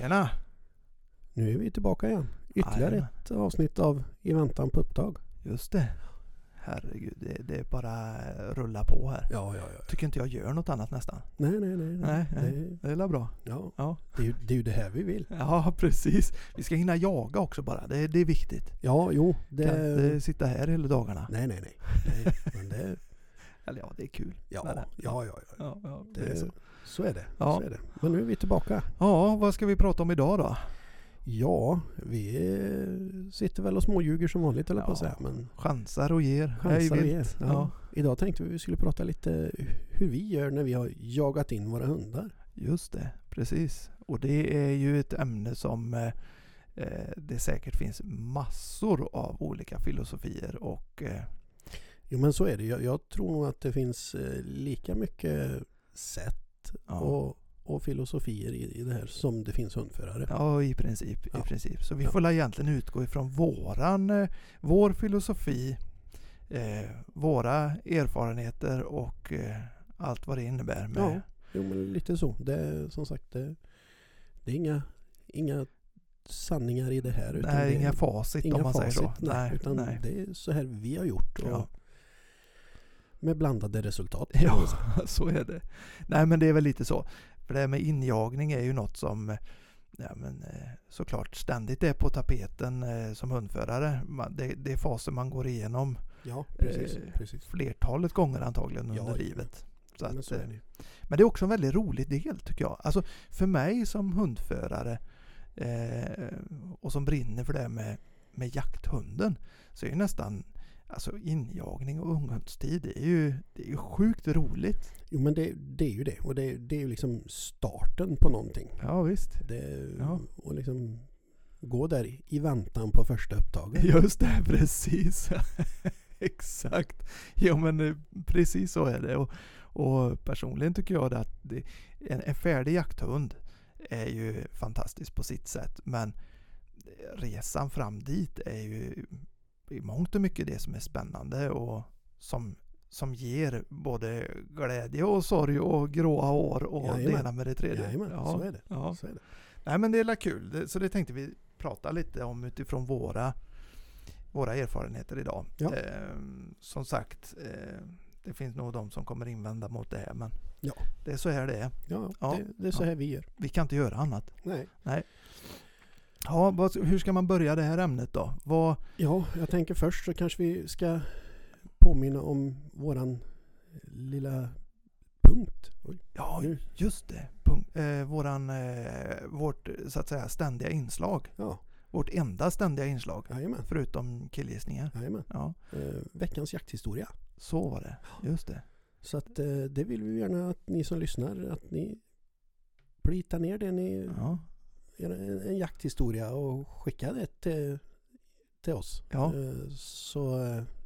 Tjena! Nu är vi tillbaka igen. Ytterligare Jajamän. ett avsnitt av I väntan på upptag. Just det. Herregud, det, det är bara rulla på här. Ja, ja, ja. Tycker inte jag gör något annat nästan. Nej, nej, nej. Nej, nej. Det, Det är bra. ja, Ja. det, är ju, det är ju det här vi vill. ja, precis. Vi ska hinna jaga också bara. Det, det är viktigt. Ja, jo. Det, Kan inte sitta här hela dagarna. Nej, nej, nej. nej men det, Eller ja, det är kul. ja, Men, ja, ja, ja. ja, ja det Det, är så. Så. är det. Ja. så är det. Men nu är vi tillbaka. Ja, vad ska vi prata om idag då? Ja, vi sitter väl och småljuger som vanligt eller på att Ja. säga. Men Chansar och ger. chansar vi vilt. är. Ja. Idag tänkte vi vi skulle prata lite hur vi gör när vi har jagat in våra hundar. Just det, precis. Och det är ju ett ämne som eh, eh, det säkert finns massor av olika filosofier och eh, Jo men så är det. Jag, jag tror nog att det finns eh, lika mycket sätt ja, och, och filosofier i, i det här som det finns hundförare. ja, i princip. I Ja. princip. Så vi Ja. får egentligen utgå ifrån våran, eh, vår filosofi, eh, våra erfarenheter och eh, allt vad det innebär. Med, Ja. Jo men lite så. Det är som sagt det, det är inga, inga sanningar i det här. Nej, det är inga facit inga om man facit, säger så. Nej, utan nej. det är så här vi har gjort. Och Ja. Med blandade resultat. Ja, så är det. Nej, men det är väl lite så. För det här med injagning är ju något som ja, men, eh, såklart ständigt är på tapeten eh, som hundförare. Det, det är faser man går igenom ja precis. Eh, precis. flertalet gånger antagligen under ja. livet. Så Men att, så är eh, det. men det är också en väldigt rolig del tycker jag. Alltså för mig som hundförare eh, och som brinner för det med, med jakthunden så är ju nästan alltså injagning och unghundstid det är ju, det är ju sjukt roligt. Jo men det, det är ju det. Och det, det är ju liksom starten på någonting. Ja visst. Det, Ja. Och liksom gå där i, väntan på första upptaget. Just det, precis. Exakt. Ja men eh, precis så är det. Och, och personligen tycker jag att det, en, en färdig jakthund är ju fantastisk på sitt sätt. Men resan fram dit är ju i mångt och mycket det som är spännande och som, som ger både glädje och sorg och gråa hår och det Jajamän. ena med det tredje. Jajamän, Ja, så är det. Ja. Så är det. Nej men det är kul, Det- så det tänkte vi prata lite om utifrån våra, våra erfarenheter idag. Ja. Ehm, som sagt, eh, det finns nog de som kommer invända mot det här men Ja. det är så här det är. Ja, Ja, Det, det är så här vi gör. Vi kan inte göra annat. Nej. Ja, vad, hur ska man börja det här ämnet då? Vad, Ja, jag tänker först så kanske vi ska påminna om våran lilla punkt. Oj, ja, just det. Punkt, eh, våran, eh, vårt så att säga ständiga inslag. Ja, Vårt enda ständiga inslag. jajamän. Förutom killgissningar. jajamän. Ja, Eh, veckans jakthistoria. så var det. Just det. Så att eh, det vill vi gärna att ni som lyssnar att ni plitar ner det ni Ja, en, en jakthistoria och skickar det till, till oss. Ja. Eh, så,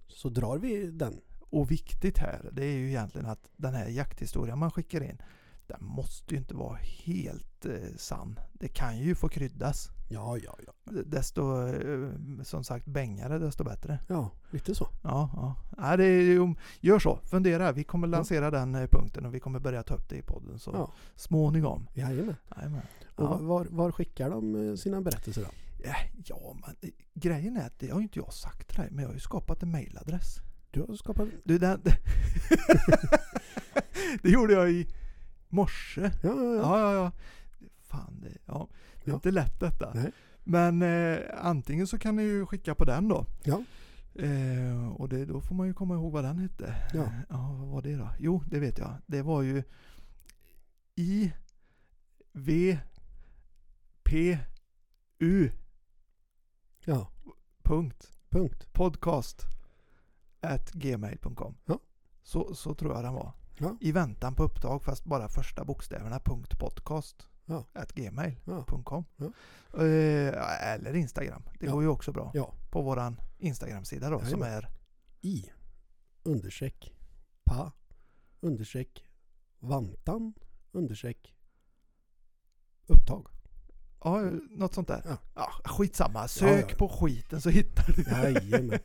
så drar vi den. Och viktigt här, det är ju egentligen att den här jakthistorien man skickar in, den måste ju inte vara helt eh, sann. Det kan ju få kryddas. Ja, ja, ja. Desto, eh, som sagt, bängare desto bättre. Ja, lite så. Ja, ja. Nej, det är, gör så, fundera. Vi kommer lansera den eh, punkten och vi kommer börja ta upp det i podden så Ja. småningom. Jajamän. Jajamän. Och Ja. var, var skickar de eh, sina berättelser då? Ja, men grejen är att det har ju inte jag sagt till dig, men jag har ju skapat en mailadress. Du har skapat... Du, den... det gjorde jag i morse. Ja, ja, ja. Ja, ja, ja. Fan, det, ja. det är Ja. inte lätt detta. Nej. Men eh, antingen så kan ni ju skicka på den då. Ja. Eh, och det, då får man ju komma ihåg vad den hette. Ja. ja, vad var det då? Jo, det vet jag. Det var ju I V P U Ja. punkt Punkt. podcast at gmail.com. Ja. Så, så tror jag den var. Ja. I väntan på upptag fast bara första bokstäverna punkt podcast Ja. gmail.com. Ja. Eh, eller Instagram. Det Ja. går ju också bra. Ja. På våran Instagram-sida då som är I understreck pa understreck vantan understreck upptag. Ja, något sånt där. Ja. Ja, skitsamma. Sök ja. på skiten så hittar du. Jajamän.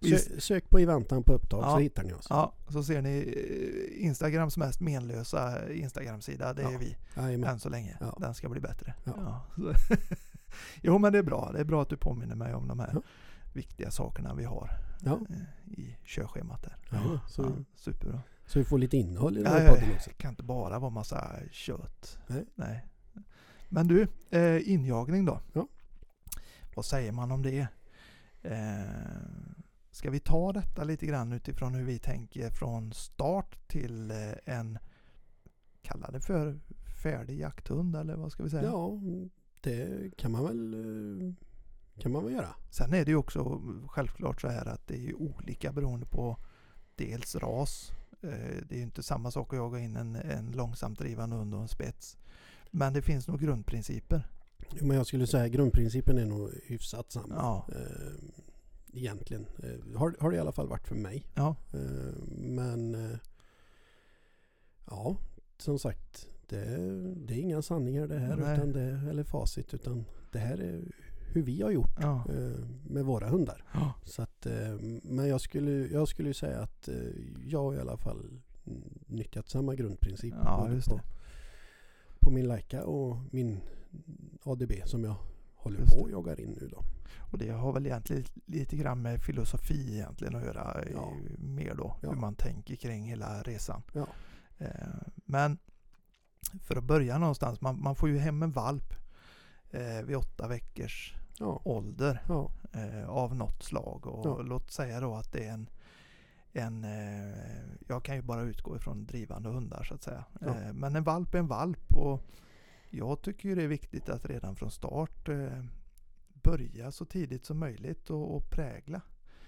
Sö, sök på i väntan på upptag Ja. så hittar ni oss. Ja, så ser ni eh, Instagrams mest menlösa Instagram-sida. Det är Ja. vi Jajamän. än så länge. Ja. Den ska bli bättre. Ja. jo, men det är bra. Det är bra att du påminner mig om de här Ja. viktiga sakerna vi har Ja. eh, i körschemat där. Jajamän. Så, Ja, superbra. så vi får lite innehåll i den Ja, här ja, podden också. Det kan inte bara vara massa kött. Nej. Men du, eh, injagning då? Ja. Vad säger man om det? Eh, ska vi ta detta lite grann utifrån hur vi tänker från start till eh, en, kalla det för färdig jakthund eller vad ska vi säga? Ja, det kan man väl eh, kan man väl göra. Sen är det ju också självklart så här att det är olika beroende på dels ras. Eh, Det är ju inte samma sak att jaga in en, en långsamt drivande hund och en spets. Men det finns nog grundprinciper. Jo, men jag skulle säga grundprincipen är nog hyfsat samma. Ja. Eh, egentligen. Eh, har, har det i alla fall varit för mig. Ja, Eh, men ja, som sagt. Det, det är inga sanningar det här. Nej. Utan det, eller facit. Utan det här är hur vi har gjort ja, med våra hundar. ja. Så att, men jag skulle, jag skulle säga att jag i alla fall nyttjat samma grundprincip. Ja, just det. på min Leica och min ADB som jag håller Just på och jagar in nu då. Och det har väl egentligen lite grann med filosofi egentligen att göra eh, Ja. mer då. Ja. Hur man tänker kring hela resan. Ja. Eh, Men för att börja någonstans. Man, man får ju hem en valp eh, vid åtta veckors ålder. eh, av något slag. Och låt säga då att det är en, en eh, jag kan ju bara utgå ifrån drivande hundar så att säga. Ja. Eh, men en valp är en valp och jag tycker ju det är viktigt att redan från start eh, börja så tidigt som möjligt och, och prägla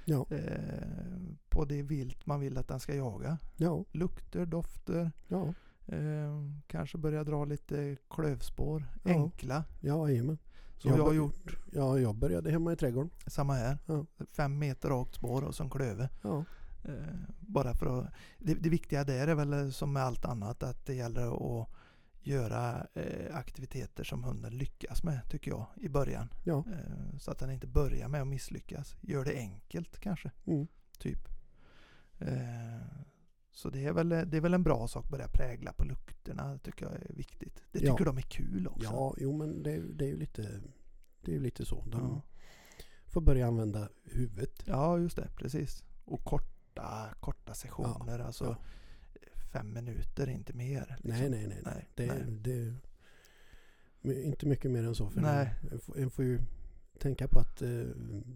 ja, eh, på det vilt man vill att den ska jaga. ja, Lukter, dofter, ja, eh, kanske börja dra lite klövspår, enkla. ja, jajamän. Som jag har bör- gjort, Ja, jag började hemma i trädgården. samma här. Fem meter rakt spår och som klöver. Ja, Eh, bara för att, det, det viktiga där är väl som med allt annat att det gäller att göra eh, aktiviteter som hunden lyckas med tycker jag i början. ja, Eh, så att den inte börjar med att misslyckas. Gör det enkelt kanske, mm, typ. Så det är, väl, det är väl en bra sak att börja prägla på lukterna tycker jag är viktigt. Det Ja. tycker de är kul också. ja, jo men det, är- det är ju lite, det är lite så. De ja. får börja använda huvudet. ja just det, precis. Och korta, korta sessioner, alltså ja. fem minuter, inte mer. liksom. Nej, nej, nej. nej. Det, nej. det inte mycket mer än så. För Nej. En, får- en får ju tänka på att eh,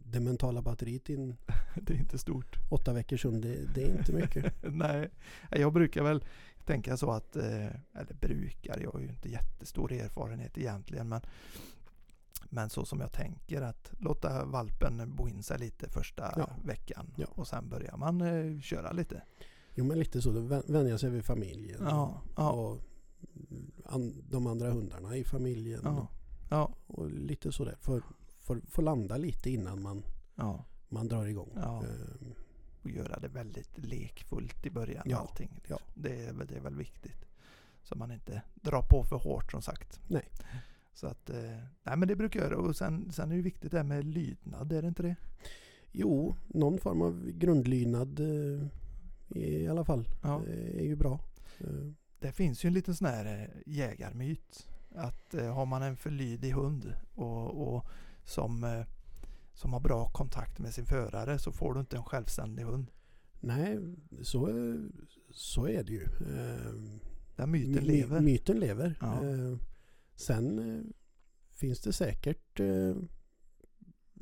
det mentala batteriet i en Det är inte stort. åtta veckors hund, det, det är inte mycket. Nej, jag brukar väl tänka så att, eh, eller brukar, jag har ju inte jättestor erfarenhet egentligen, men, men så som jag tänker att låta valpen bo in sig lite första Ja. veckan Ja. och sen börjar man eh, köra lite. Jo men lite så, då vän- vänja sig vid familjen. Ja. Och an, de andra hundarna i familjen. Ja, Och lite sådär. Får, får, får landa lite innan man, man drar igång. Ehm, Och göra det väldigt lekfullt i början. Ja, Allting, liksom. ja. det, är, väl- det är väl viktigt. Så man inte drar på för hårt som sagt. Nej. Så att, eh, nej men det brukar jag göra. Och sen, sen är det viktigt det här med lydnad, är det inte det? jo, någon form av grundlydnad eh, i alla fall Ja. eh, är ju bra. Det finns ju en liten sån här jägarmyt. Att har man en för lydig hund och, och som, som har bra kontakt med sin förare så får du inte en självständig hund. nej, så, så är det ju. Den myten My- my- lever. Myten lever. Ja. Sen eh, finns det säkert eh,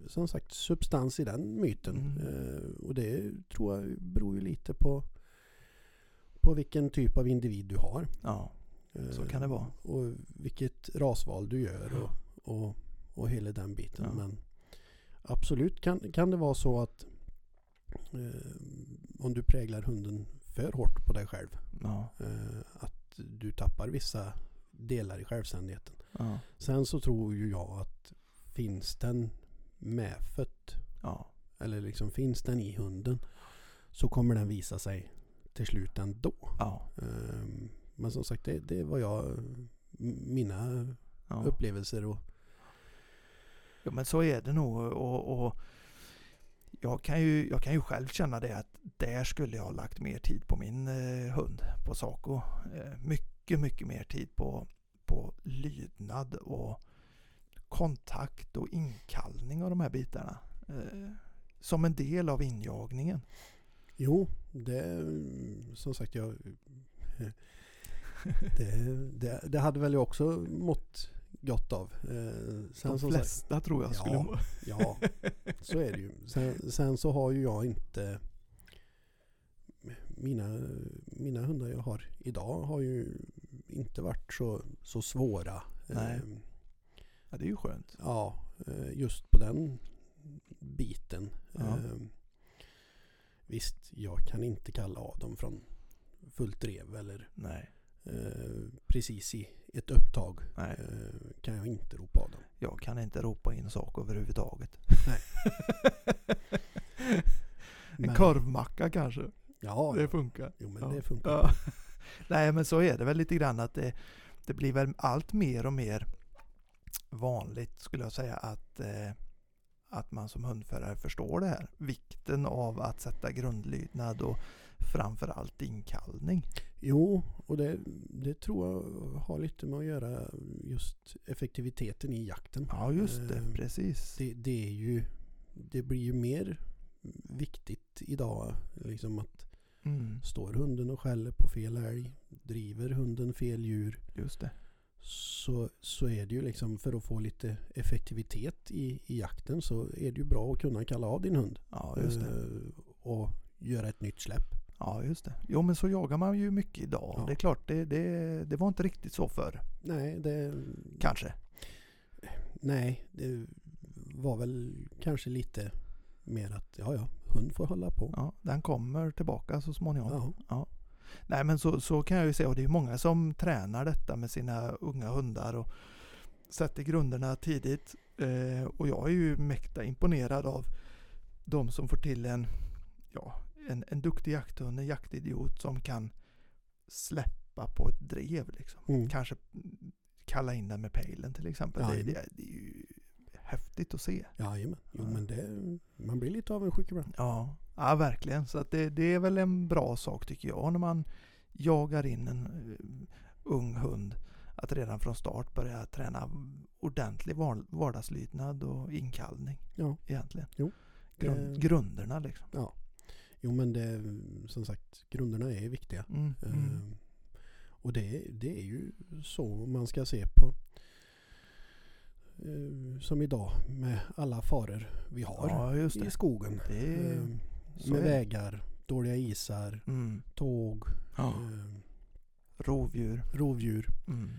som sagt substans i den myten. Mm. Eh, och det tror jag beror ju lite på, på vilken typ av individ du har. Ja, Så kan det vara. Och vilket rasval du gör och, och, och hela den biten. Ja. Men absolut kan, kan det vara så att eh, om du präglar hunden för hårt på dig själv. Ja, Eh, att du tappar vissa delar i självständigheten. ja, Sen så tror ju jag att finns den medfött ja, eller liksom finns den i hunden så kommer den visa sig till slut ändå. ja, Ehm, Men som sagt det, det var jag mina ja. upplevelser och Ja men så är det nog och, och jag, kan ju, jag kan ju själv känna det att där skulle jag ha lagt mer tid på min eh, hund, på Saco. Eh, mycket, mycket mer tid på, på lydnad och kontakt och inkallning av de här bitarna. Eh, som en del av injagningen. jo, det som sagt jag det, det, det hade väl jag också mått gott av. Eh, Sen De som sagt, flesta tror jag skulle Ja. må. Ja, så är det ju. Sen, sen så har ju jag inte mina, mina hundar jag har idag har ju inte varit så, så svåra. Nej. Eh, Ja, det är ju skönt. Ja, eh, just på den biten. Ja. Eh, Visst, jag kan inte kalla av dem från fullt drev eller Nej, eh, precis i ett upptag nej. eh, kan jag inte ropa av dem. Jag kan inte ropa in sak överhuvudtaget. Nej. en Men- korvmacka kanske. Ja, Det funkar. jo men Ja. det funkar. Ja. Nej men så är det väl lite grann att det, det blir väl allt mer och mer vanligt skulle jag säga att, eh, att man som hundförare förstår det här. Vikten av att sätta grundlydnad och framförallt inkallning. Jo, och det, det tror jag har lite med att göra just effektiviteten i jakten. Ja just det, Eh, precis. Det, det är ju det blir ju mer viktigt idag liksom att Mm, står hunden och skäller på fel älg, driver hunden fel djur just det. så, så är det ju liksom för att få lite effektivitet i, i jakten så är det ju bra att kunna kalla av din hund Ja just det. eh, och göra ett nytt släpp. Ja just det. Jo men så jagar man ju mycket idag. Ja. Det är klart, det, det, det var inte riktigt så förr. Nej, det, Kanske. nej, det var väl kanske lite mer att ja, ja, hund får hålla på. Ja, den kommer tillbaka så småningom. Ja. Nej men så, så kan jag ju säga och det är många som tränar detta med sina unga hundar och sätter grunderna tidigt. Eh, och jag är ju mäkta imponerad av de som får till en, ja, en, en duktig jakthund, en jaktidiot som kan släppa på ett drev. Liksom. Mm. Kanske kalla in den med pejlen till exempel. Det, det, det är ju häftigt att se. Jajamän. Jo, Ja. men det, man blir lite avundsjuk ibland. Ja, ja verkligen. Så att det, det är väl en bra sak tycker jag när man jagar in en eh, ung hund. Att redan från start börja träna ordentlig var- vardagslydnad och inkallning. Ja. Egentligen. Jo, Grund, det- grunderna liksom. Jo men det, som sagt, grunderna är viktiga. Mm, mm. Eh, och det, det är ju så man ska se på eh, som idag med alla faror vi har Ja, i skogen. det Eh, med vägar, dåliga isar, mm. tåg, ja. eh, Rovdjur. rovdjur. Mm.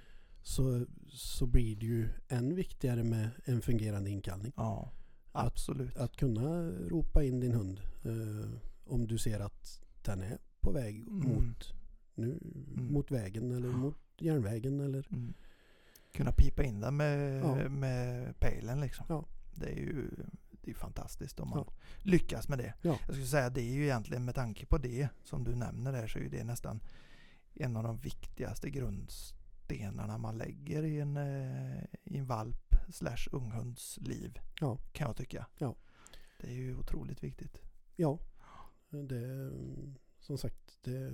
Så, så blir det ju än viktigare med en fungerande inkallning. Ja, absolut. Att kunna ropa in din hund eh, om du ser att den är på väg Mm. mot, nu, Mm. mot vägen eller mot järnvägen eller Mm. Kunna pipa in den med, Ja. med pejlen liksom. Ja. Det är ju det är fantastiskt om man Ja. lyckas med det. Ja. Jag skulle säga det är ju egentligen med tanke på det som du nämner där så är det nästan en av de viktigaste grundstenarna man lägger i en, eh, i en valp slash unghunds liv. Kan jag tycka. Ja. Det är ju otroligt viktigt. Ja, det, som sagt, det,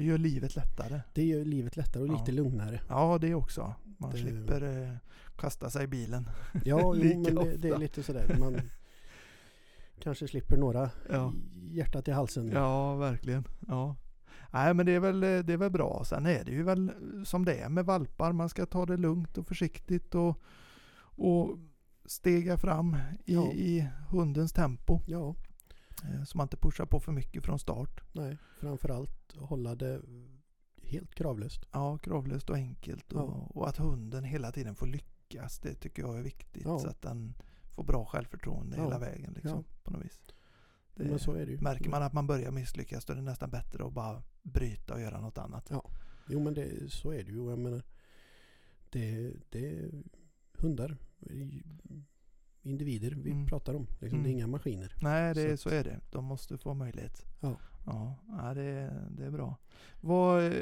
Det gör livet lättare. det gör livet lättare och Ja. lite lugnare. Ja, det också. Man Det- slipper eh, kasta sig i bilen. Ja, jo, men det, det är lite sådär. Man kanske slipper några Ja. hjärtat i halsen. Ja, verkligen. Ja. Nej, men det är, väl, det är väl bra. Sen är det ju väl som det är med valpar. Man ska ta det lugnt och försiktigt och, och stega fram i, Ja. i hundens tempo. ja, Så man inte pushar på för mycket från start. nej, framförallt hålla det helt kravlöst. Ja, kravlöst och enkelt. Och, Ja. och att hunden hela tiden får lyckas. Det tycker jag är viktigt. Ja. Så att den få bra självförtroende Ja. hela vägen liksom, Ja. på något vis. Det, Men så är det ju. märker man att man börjar misslyckas då är det nästan bättre att bara bryta och göra något annat. Jo men det, så är det ju. Jag menar, det, det hundar, individer vi Mm. pratar om. Liksom, Det Mm. är inga maskiner. Nej, det, Så så är det. De måste få möjlighet. Ja. Ja, ja det, är- det är bra. Vad, eh,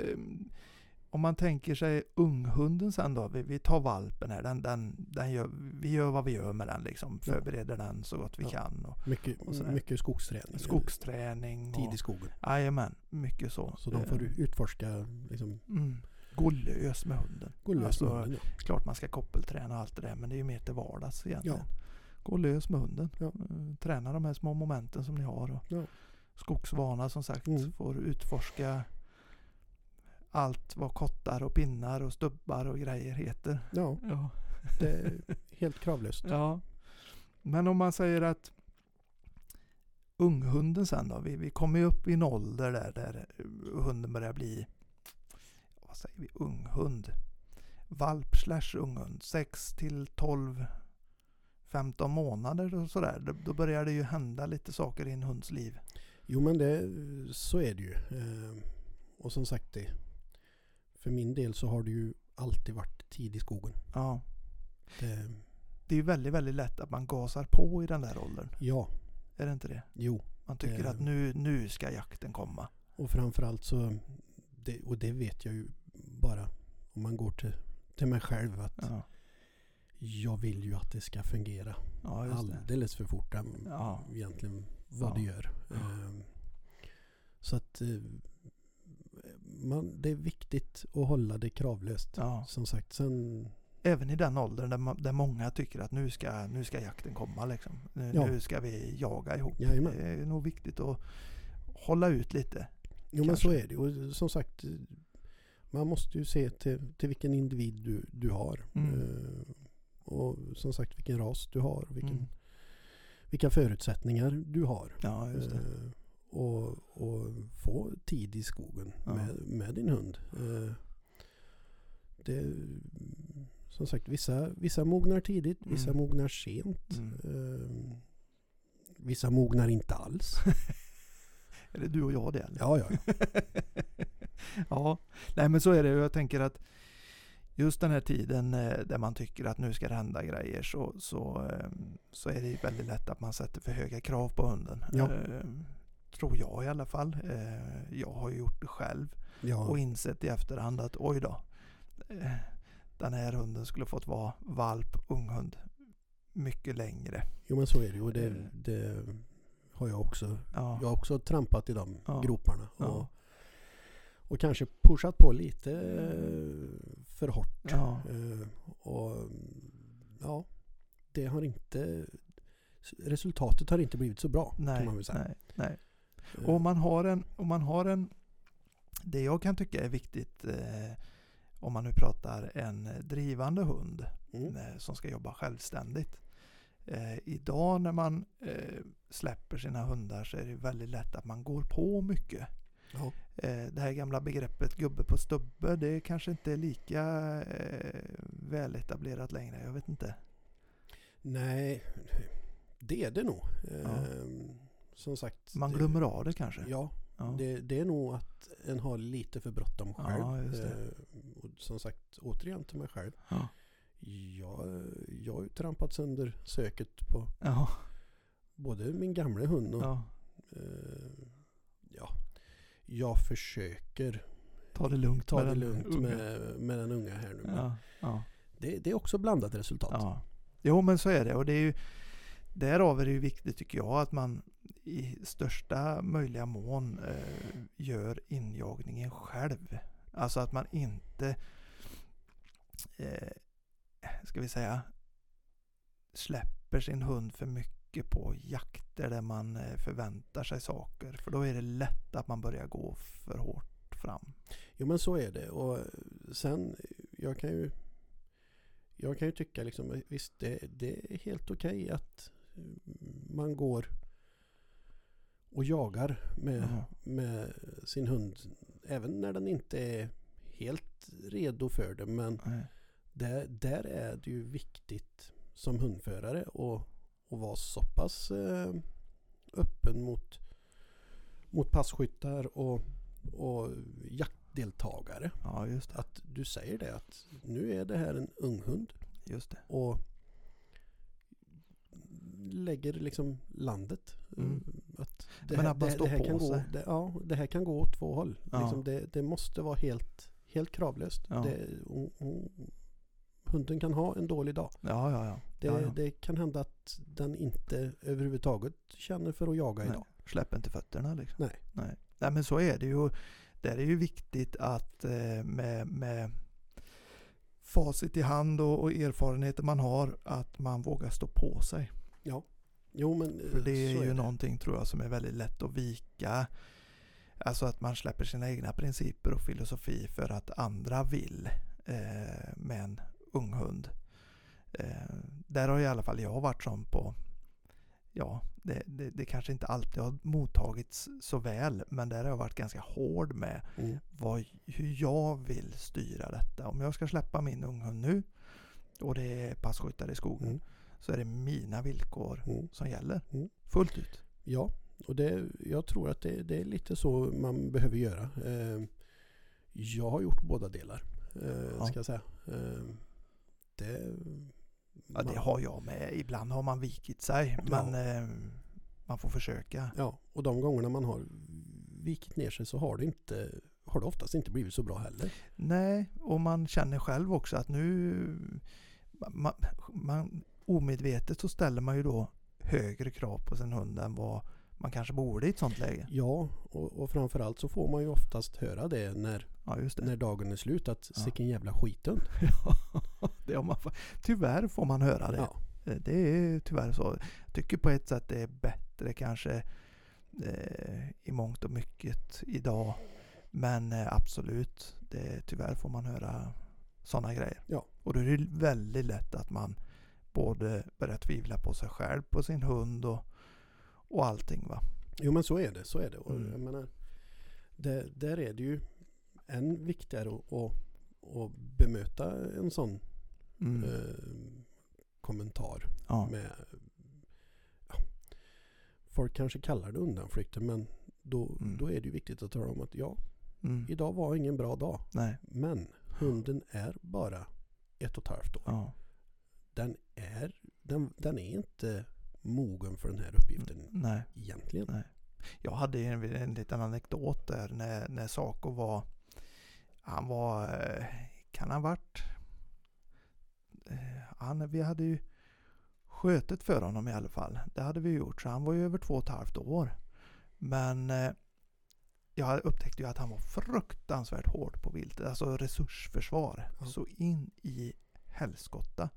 om man tänker sig unghunden sen då. Vi, vi tar valpen här. Den, den, den gör, vi gör vad vi gör med den liksom. Ja. Förbereder den så gott vi Ja. kan. Och Mycket, Och sådär. mycket skogsträning. skogsträning. Tid i Och, skogen. jajamän, mycket så. Så de Eh, får utforska, liksom, Mm, gå lös med hunden. gå lös Alltså, med hunden. Ja. Klart man ska koppelträna och allt det där. Men det är ju mer till vardags egentligen. Ja. Gå lös med hunden. Ja. Eh, Träna de här små momenten som ni har. Och Ja. Skogsvana som sagt. Mm. Får utforska allt vad kottar och pinnar och stubbar och grejer heter. ja, Ja. det är helt kravlöst. ja. Men om man säger att unghunden sen då. Vi, vi kommer ju upp i en ålder där, där hunden börjar bli, vad säger vi, unghund. Valp slash unghund. 6 till 12 15 månader och sådär. Då, börjar det ju hända lite saker i en hunds liv. Jo men det, så är det ju. Eh, och som sagt det. För min del så har det ju alltid varit tid i skogen. Ja. Det, Det är ju väldigt, väldigt lätt att man gasar på i den där åldern. ja, Är det inte det? jo. Man tycker Det- att nu, nu ska jakten komma. Och framförallt så, det, och det vet jag ju bara om man går till, till mig själv att Ja, jag vill ju att det ska fungera ja alldeles för fort Ja. egentligen vad Ja. det gör. Ehm, Så att eh, man, det är viktigt att hålla det kravlöst. Ja. Som sagt, sen Även i den åldern där, ma- där många tycker att nu ska, nu ska jakten komma. Liksom. Nu, Ja. nu ska vi jaga ihop. Jajamän. Det är nog viktigt att hålla ut lite. Jo men Kanske. så är det. Och som sagt, man måste ju se till, till vilken individ du, du har. Mm. Och som sagt vilken ras du har. Vilken, Mm. Vilka förutsättningar du har. Ja. Eh, och, och få tid i skogen Ja. med, med din hund. Eh, det, som sagt, vissa, vissa mognar tidigt, vissa Mm. mognar sent. Mm. Eh, vissa mognar inte alls. Är det du och jag det? Eller? Ja, ja, ja. ja, nej men så är det. Jag tänker att just den här tiden eh, där man tycker att nu ska det hända grejer så, så, eh, så är det väldigt lätt att man sätter för höga krav på hunden. Ja. Eh, Tror jag i alla fall. Eh, Jag har gjort det själv ja. och insett i efterhand att oj då. eh, Den här hunden skulle fått vara valp, unghund mycket längre. Jo men så är det. Och det, det har jag också. Ja, Jag har också trampat i de Ja. groparna. Och, och kanske pushat på lite eh, för hårt. ja, Eh, och ja, det har inte Resultatet har inte blivit så bra kan nej, man väl säga. nej, nej. Eh, Och om man har en, om man har en det jag kan tycka är viktigt om man nu pratar en drivande hund mm, som ska jobba självständigt. Eh, idag när man eh, släpper sina hundar så är det väldigt lätt att man går på mycket. ja. Eh, det här gamla begreppet gubbe på stubbe det kanske inte är lika eh, väletablerat längre. Jag vet inte. Nej, det är det nog. Ja. Som sagt. Man det- glömmer av det kanske. Ja, Ja. Det, det är nog att en har lite för bråttom själv. Ja, det. Eh, och som sagt, återigen till mig själv. Ja. Jag, jag har ju trampat sönder söket på både min gamla hund och eh, jag försöker Ta det lugnt ta det lugnt med, med den unga här nu. Ja. Ja. Det, det är också blandat resultat. Ja. Jo men så är det och det är ju Därav är det ju viktigt tycker jag att man i största möjliga mån eh, gör injagningen själv. Alltså att man inte eh, ska vi säga släpper sin hund för mycket på jakter där man eh, förväntar sig saker. För då är det lätt att man börjar gå för hårt fram. Jo men så är det. Och sen, jag kan ju jag kan ju tycka liksom, visst det, det är helt okej att man går och jagar med, Ja. med sin hund. Även när den inte är helt redo för det. Men Nej. där, där är det ju viktigt som hundförare att och vara så pass eh, öppen mot, mot passkyttar och, och jaktdeltagare. Ja, just det. Att du säger det att nu är det här en ung hund Just det. och lägger liksom landet. Mm. Att det, Men här, att man det, står det, här på kan gå, sig. det, ja, det här kan gå åt två håll. Ja. Liksom det, det måste vara helt, helt kravlöst. Ja. Det, och, och, hunden kan ha en dålig dag. Ja, ja, ja. Det, ja, ja. det kan hända att den inte överhuvudtaget känner för att jaga Nej, idag. Släpp inte fötterna liksom. Nej. Nej. Nej, men så är det ju. Där är det ju viktigt att eh, med, med facit i hand och, och erfarenheter man har, att man vågar stå på sig. Jo men eh, För det så är ju det. någonting tror jag som är väldigt lätt att vika. Alltså att man släpper sina egna principer och filosofi för att andra vill eh, med en ung hund. Eh, där har i alla fall jag varit som på, ja, det, det, det kanske inte alltid har mottagits så väl, men där har jag varit ganska hård med Mm. vad, hur jag vill styra detta. Om jag ska släppa min unghund nu och det är passkyttar i skogen Mm. så är det mina villkor Mm. som gäller. Mm. Fullt ut. Ja, och det, jag tror att det, det är lite så man behöver göra. Eh, jag har gjort båda delar, eh, Ja. ska jag säga. Eh, det, Ja, det har jag med. Ibland har man vikit sig, Ja. men eh, man får försöka. Ja, och de gångerna man har vikit ner sig så har det, inte, har det oftast inte blivit så bra heller. Nej, och man känner själv också att nu... Man, man, omedvetet så ställer man ju då högre krav på sin hund än vad man kanske borde i ett sånt läge. Ja, och, och framförallt så får man ju oftast höra det när, Ja, det. när dagen är slut att Ja. sicken jävla skithund. Ja, det har man, tyvärr får man höra det. Ja, Eh, Det är tyvärr så. Jag tycker på ett sätt det är bättre kanske eh, i mångt och mycket idag. Men eh, absolut, det, tyvärr får man höra sådana grejer. Ja. Och då är det väldigt lätt att man både börjar tvivla på sig själv, på sin hund och, och allting va. jo men så är det. Så är det. Och Mm. jag menar, det, där är det ju än viktigare att, att, att bemöta en sån Mm. eh, kommentar ja. med ja, Folk kanske kallar det undanflykter men då, Mm. då är det ju viktigt att tala om att ja, Mm. idag var ingen bra dag. Nej. Men hunden är bara ett och ett halvt år. Ja. Den, är, den, den är inte mogen för den här uppgiften Nej. egentligen. Nej. Jag hade en, en liten anekdot där när, när Saco var Han var eh, Kan han varit eh, han, Vi hade ju Skötet för honom i alla fall. Det hade vi gjort. Så han var ju över två och ett halvt år. Men eh, jag upptäckte ju att han var fruktansvärt hård på viltet. Alltså resursförsvar. Ja. Så in i helskotta.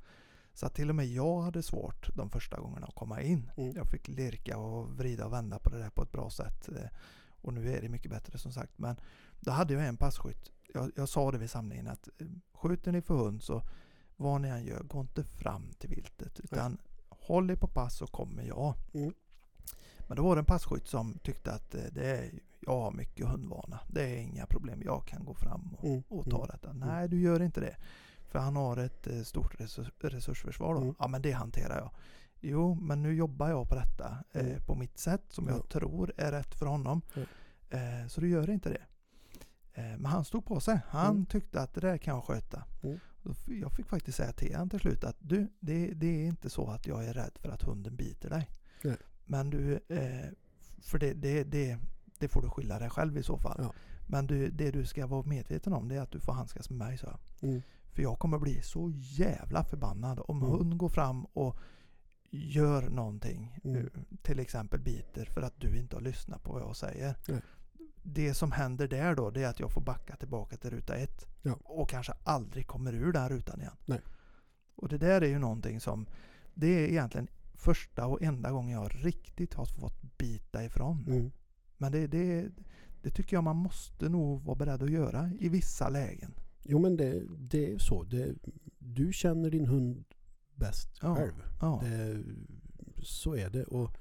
Så att till och med jag hade svårt de första gångerna att komma in. Mm. Jag fick lirka och vrida och vända på det där på ett bra sätt. eh, Och nu är det mycket bättre som sagt. Men då hade jag en passkytt. Jag, jag sa det vid samlingen att eh, skjuter ni för hund så vad ni än gör, gå inte fram till viltet. Utan håll er på pass och kommer jag. Mm. Men då var det en passkytt som tyckte att eh, det är, jag har mycket hundvana. Det är inga problem. Jag kan gå fram och, Mm. och ta Mm. detta. Nej, du gör inte det. För han har ett eh, stort resurs, resursförsvar då. Mm. Ja, men det hanterar jag. Jo, men nu jobbar jag på detta eh, Mm. på mitt sätt som jag Ja. tror är rätt för honom. Eh, så du gör inte det. Eh, men han stod på sig. Han Mm. tyckte att det där kan jag sköta. Mm. Jag fick faktiskt säga till honom till slut att du, det, det är inte så att jag är rädd för att hunden biter dig. Nej. Men du, eh, för det, det, det, det får du skylla dig själv i så fall. Ja. Men du, det du ska vara medveten om det är att du får handskas med mig, så. Mm. För jag kommer bli så jävla förbannad om Mm. hund går fram och gör någonting. Mm. eh, Till exempel biter för att du inte har lyssnat på vad jag säger. Nej. Det som händer där då det är att jag får backa tillbaka till ruta ett. Ja. Och kanske aldrig kommer ur den rutan igen. Nej. Och det där är ju någonting som det är egentligen första och enda gången jag riktigt har fått bita ifrån. Mm. Men det, det, det tycker jag man måste nog vara beredd att göra i vissa lägen. Jo men det, det är så. Det, du känner din hund bäst Ja. själv. Ja. Det, så är det. Och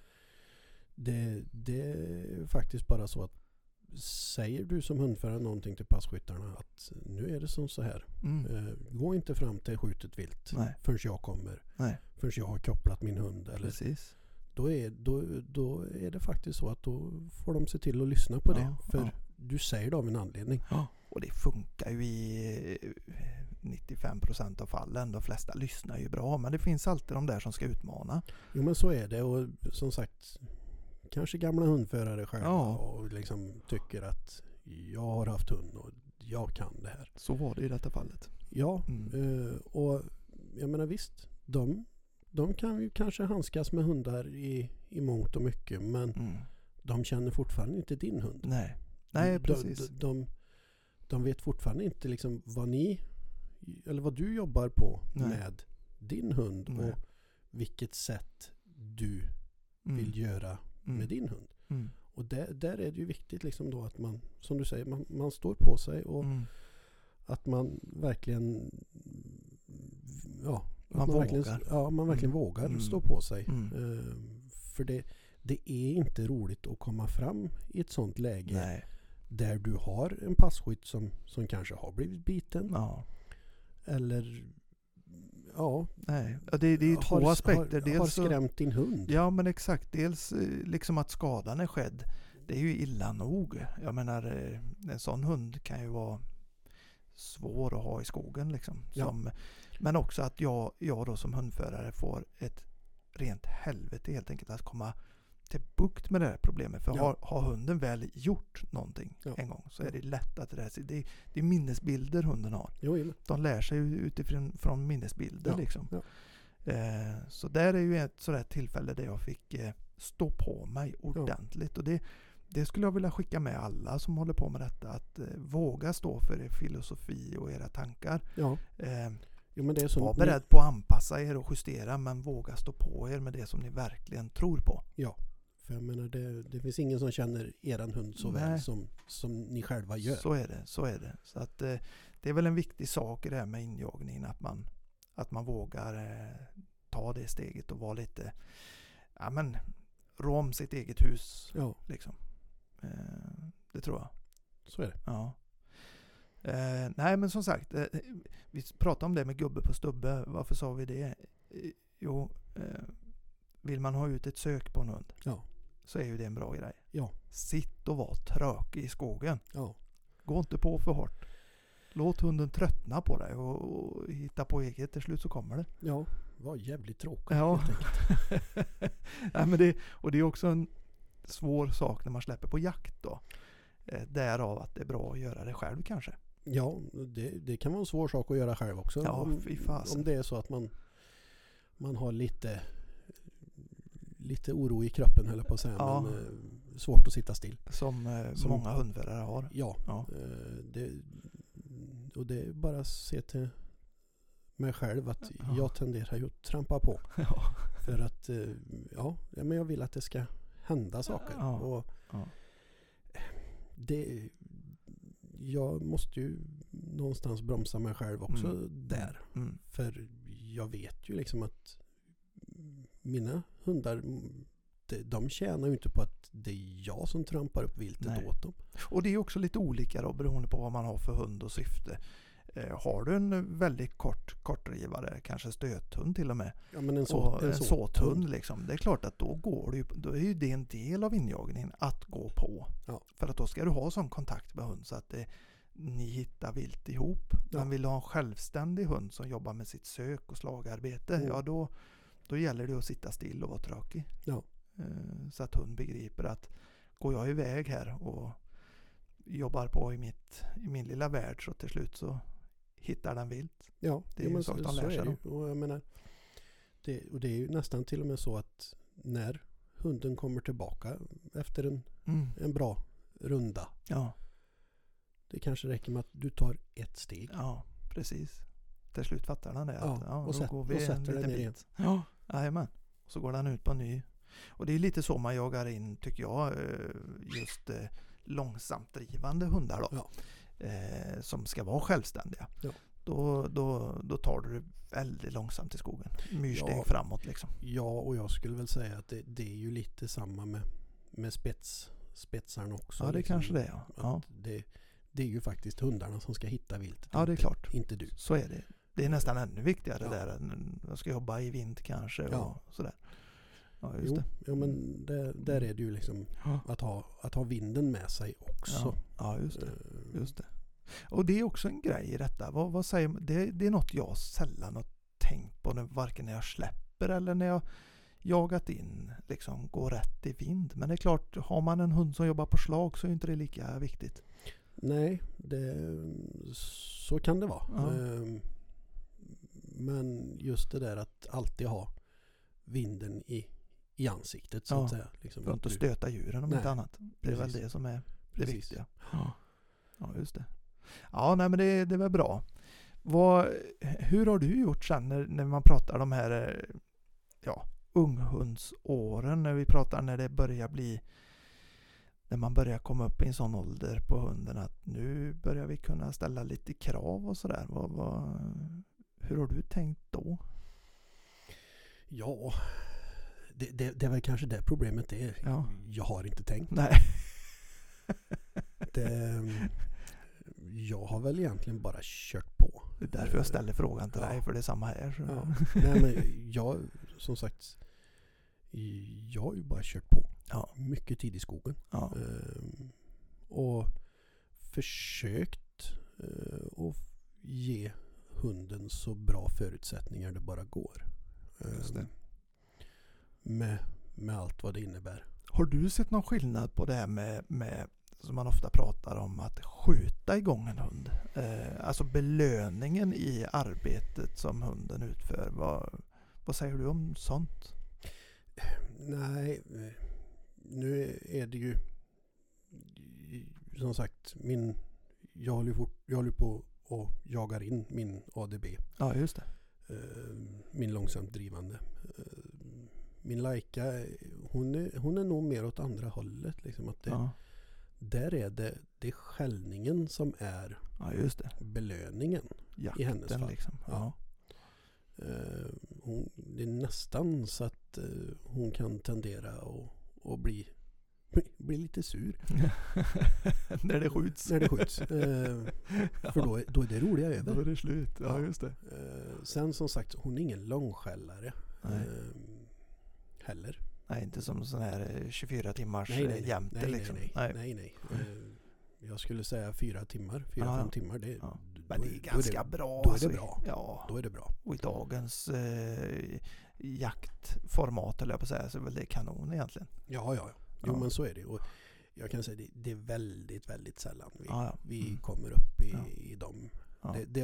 det, det är faktiskt bara så att säger du som hundförare någonting till passkyttarna att nu är det som så här. Mm. Eh, gå inte fram till skjutet vilt Nej, förrän jag kommer. nej, Förrän jag har kopplat min hund. Eller, precis. då, är, då, då är det faktiskt så att då får de se till att lyssna på det. Ja, För ja. du säger det av en anledning. Ja, och det funkar ju i eh, 95% av fallen. De flesta lyssnar ju bra, men det finns alltid de där som ska utmana. Jo men så är det och som sagt kanske gamla hundförare själva Ja. och liksom tycker att jag har haft hund och jag kan det här. Så var det i detta fallet. Ja, Mm. eh, och jag menar visst, de, de kan ju kanske handskas med hundar i, i mångt och mycket men Mm. de känner fortfarande inte din hund. Nej, nej precis. De, de, de vet fortfarande inte liksom vad ni, eller vad du jobbar på Nej. med din hund Nej. och vilket sätt du Mm. vill göra Mm. med din hund. Mm. Och där, där är det ju viktigt liksom då att man, som du säger, man, man står på sig och Mm. att man verkligen ja, Man verkligen, vågar. ja, man verkligen Mm. vågar stå på sig. Eh, för det, det är inte roligt att komma fram i ett sånt läge Nej, där du har en passkytt som, som kanske har blivit biten ja, eller ja, nej. Ja, det, det är två har, aspekter. har, Dels har så- skrämt din hund. Ja men exakt. Dels eh, liksom att skadan är skedd. Det är ju illa nog. Jag menar eh, en sån hund kan ju vara svår att ha i skogen liksom. Ja. Som, men också att jag, jag då som hundförare får ett rent helvete helt enkelt att komma till bukt med det här problemet. För Ja. har, har hunden väl gjort någonting Ja. en gång så är det lätt att det, det, är, det är minnesbilder hunden har. Jo, De lär sig utifrån från minnesbilder Ja, liksom. ja. Eh, så där är ju ett sådär tillfälle där jag fick eh, stå på mig ordentligt. Och det, det skulle jag vilja skicka med alla som håller på med detta. Att eh, våga stå för er filosofi och era tankar. ja. Eh, Jo, men var beredd på att anpassa er och justera men våga stå på er med det som ni verkligen tror på. För jag menar, det, det finns ingen som känner eran hund så Nej. väl som, som ni själva gör. Så är det. Så är det. Så att, eh, det är väl en viktig sak i det här med injagningen att man, att man vågar eh, ta det steget och vara lite ja, men, rå om sitt eget hus. Ja, Liksom. Eh, det tror jag. så är det. Ja. Eh, nej men som sagt, eh, vi pratade om det med gubbe på stubbe. Varför sa vi det? Eh, jo, vill man ha ut ett sök på en hund Ja. Så är ju det en bra grej. Ja. Sitt och var trökig i skogen. Ja. Gå inte på för hårt. Låt hunden tröttna på dig och, och hitta på eget. Till slut så kommer det. Ja, var jävligt tråkigt Ja. Nej, men det. Och det är också en svår sak när man släpper på jakt då. Eh, därav att det är bra att göra det själv kanske. Ja, det, det kan vara en svår sak att göra själv också. Ja, om, om det är så att man, man har lite, lite oro i kroppen höll jag på att säga. Ja. Men, eh, svårt att sitta still. Som, eh, Som- många hundförare har. Ja, Ja. eh, det, och det är bara att se till mig själv att Ja. jag tenderar ju att trampa på. För att eh, ja, men jag vill att det ska hända saker. Och det, jag måste ju någonstans bromsa mig själv också Mm. där. Mm. För jag vet ju liksom att mina hundar, de, tjänar ju inte på att det är jag som trampar upp viltet Nej. åt dem. Och det är också lite olika då beroende på vad man har för hund och syfte. Eh, har du en väldigt kort kortdrivare, kanske stöthund till och med, Ja men en, så, och en såthund. såthund liksom. Det är klart att då går det ju, då är ju det en del av injagningen att gå på. Ja. För att då ska du ha sån kontakt med hund så att det, ni hittar vilt ihop. Ja. Men vill du ha en självständig hund som jobbar med sitt sök och slagarbete, Mm. ja då, då gäller det att sitta still och vara tråkig. Ja. Eh, Så att hund begriper att går jag iväg här och jobbar på i, mitt, i min lilla värld så till slut så hittar den vilt. Ja, Det är ja, ju en sak så, de så lär är sig det ju. Och jag menar, det, och det är ju nästan till och med så att när hunden kommer tillbaka efter en, Mm. en bra runda. Ja, Det kanske räcker med att du tar ett steg. ja, precis. Till slut fattar den det. Ja, att, ja, och då sätt- går och vi en sätter den ner igen. Ja, jajamän. Och så går den ut på en ny. Och det är lite så man jagar in, tycker jag, eh, just eh, långsamt drivande hundar då. Ja. Eh, som ska vara självständiga. Ja. Då, då, då tar du det väldigt långsamt i skogen. Myrsteg Ja. framåt liksom. Ja, och jag skulle väl säga att det, det är ju lite samma med, med spets, spetsarna också. Ja, det liksom. kanske det är. Ja. Det, det är ju faktiskt hundarna som ska hitta viltet. ja, det är inte, klart. Inte du. Så är det. Det är nästan ännu viktigare Ja. där. Jag ska jobba i vind kanske och Ja. sådär. Ja, just Jo, det. ja, men det, där är det ju liksom Ja. att ha, att ha vinden med sig också. Ja, just det. Eh, Just det. Och det är också en grej i detta. Vad, vad säger det, det är något jag sällan har tänkt på, när, varken när jag släpper eller när jag jagat in, liksom går rätt i vind. Men det är klart, har man en hund som jobbar på slag så är inte det lika viktigt. Nej, det, så kan det vara. Ja. Eh, Men just det där att alltid ha vinden i, i ansiktet så Ja, att säga. Liksom, För att inte du- stöta djuren om Nej, inte annat. Det är väl det som är det Precis. viktiga. Ja. ja, just det. Ja, nej men det, det väl bra. Vad, hur har du gjort sen när, när man pratar de här eh, ja, unghundsåren? När vi pratar när det börjar bli när man börjar komma upp i en sån ålder på hunden att nu börjar vi kunna ställa lite krav och sådär. Vad, vad, hur har du tänkt då? Ja, det, det, det är väl kanske det problemet är. Ja. Jag har inte tänkt. Nej. Det, jag har väl egentligen bara kört på. Det är därför jag ställer frågan till Ja. dig, för det är samma här. Ja. Nej men jag, som sagt, jag har ju bara kört på. Ja. Mycket tid i skogen. Ja. Ehm, och försökt eh, att ge hunden så bra förutsättningar det bara går. Just det. Ehm, Med, med allt vad det innebär. Har du sett någon skillnad på det här med, med som man ofta pratar om att skjuta igång en hund? Eh, alltså belöningen i arbetet som hunden utför. Vad, vad säger du om sånt? Nej, nu är det ju som sagt min jag håller, fort, jag håller på och jagar in min ADB. Ja, just det. eh, Min långsamt drivande. Eh, Min Laika, hon är, hon är nog mer åt andra hållet. Liksom att det, Ja, Där är det, det är skällningen som är ja just det. belöningen. Jakten hennes fall. liksom. Ja. Eh, hon, det är nästan så att hon kan tendera att, att bli, bli lite sur När det skjuts. när det skjuts. Eh, För då är, då är det roliga Då är över. det slut. Ja, just det. Eh, Sen som sagt, hon är ingen långskällare. Nej. eh, Heller. Nej, inte som sån här eh, 24 timmars Nej, nej, eh, nej. jämte nej, liksom. nej, nej, nej, nej. Eh, Jag skulle säga fyra timmar, fyra, Ja, fem timmar. Det, Ja. Men det är ganska det, bra. då är det alltså. bra. Ja. Då är det bra. Och i dagens eh, jaktformat, eller jag på att säga, så är väl det kanon egentligen. Ja, ja, ja. Jo, Ja. men så är det. Och jag kan säga det, det är väldigt, väldigt sällan vi, Ja, ja. vi Mm. kommer upp i, i dem. Det, det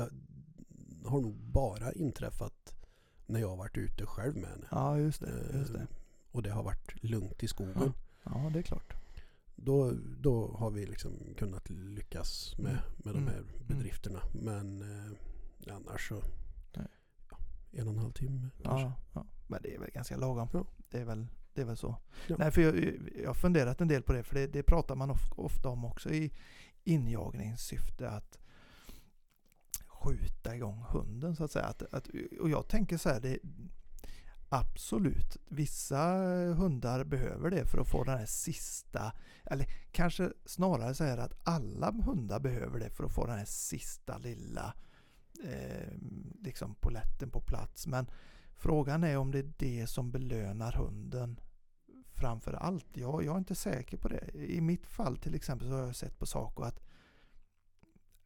har nog bara inträffat när jag har varit ute själv med henne. ja, just det. Just det. Eh, Och det har varit lugnt i skogen. Ja, det är klart. Då, då har vi liksom kunnat lyckas med, Mm. med de Mm. här bedrifterna. Men eh, annars så en och en halv timme kanske. Ja, ja. Men det är väl ganska lagom. Ja. Det, är väl, det är väl så. Ja. Nej, för jag, jag har funderat en del på det, för det, det pratar man of, ofta om också i injagningssyfte att skjuta igång hunden så att säga. Att, att, och jag tänker så här, det, absolut, vissa hundar behöver det för att få den här sista, eller kanske snarare så här att alla hundar behöver det för att få den här sista lilla eh, liksom poletten på plats. Men frågan är om det är det som belönar hunden framför allt. Jag, jag är inte säker på det. I mitt fall till exempel så har jag sett på Saco att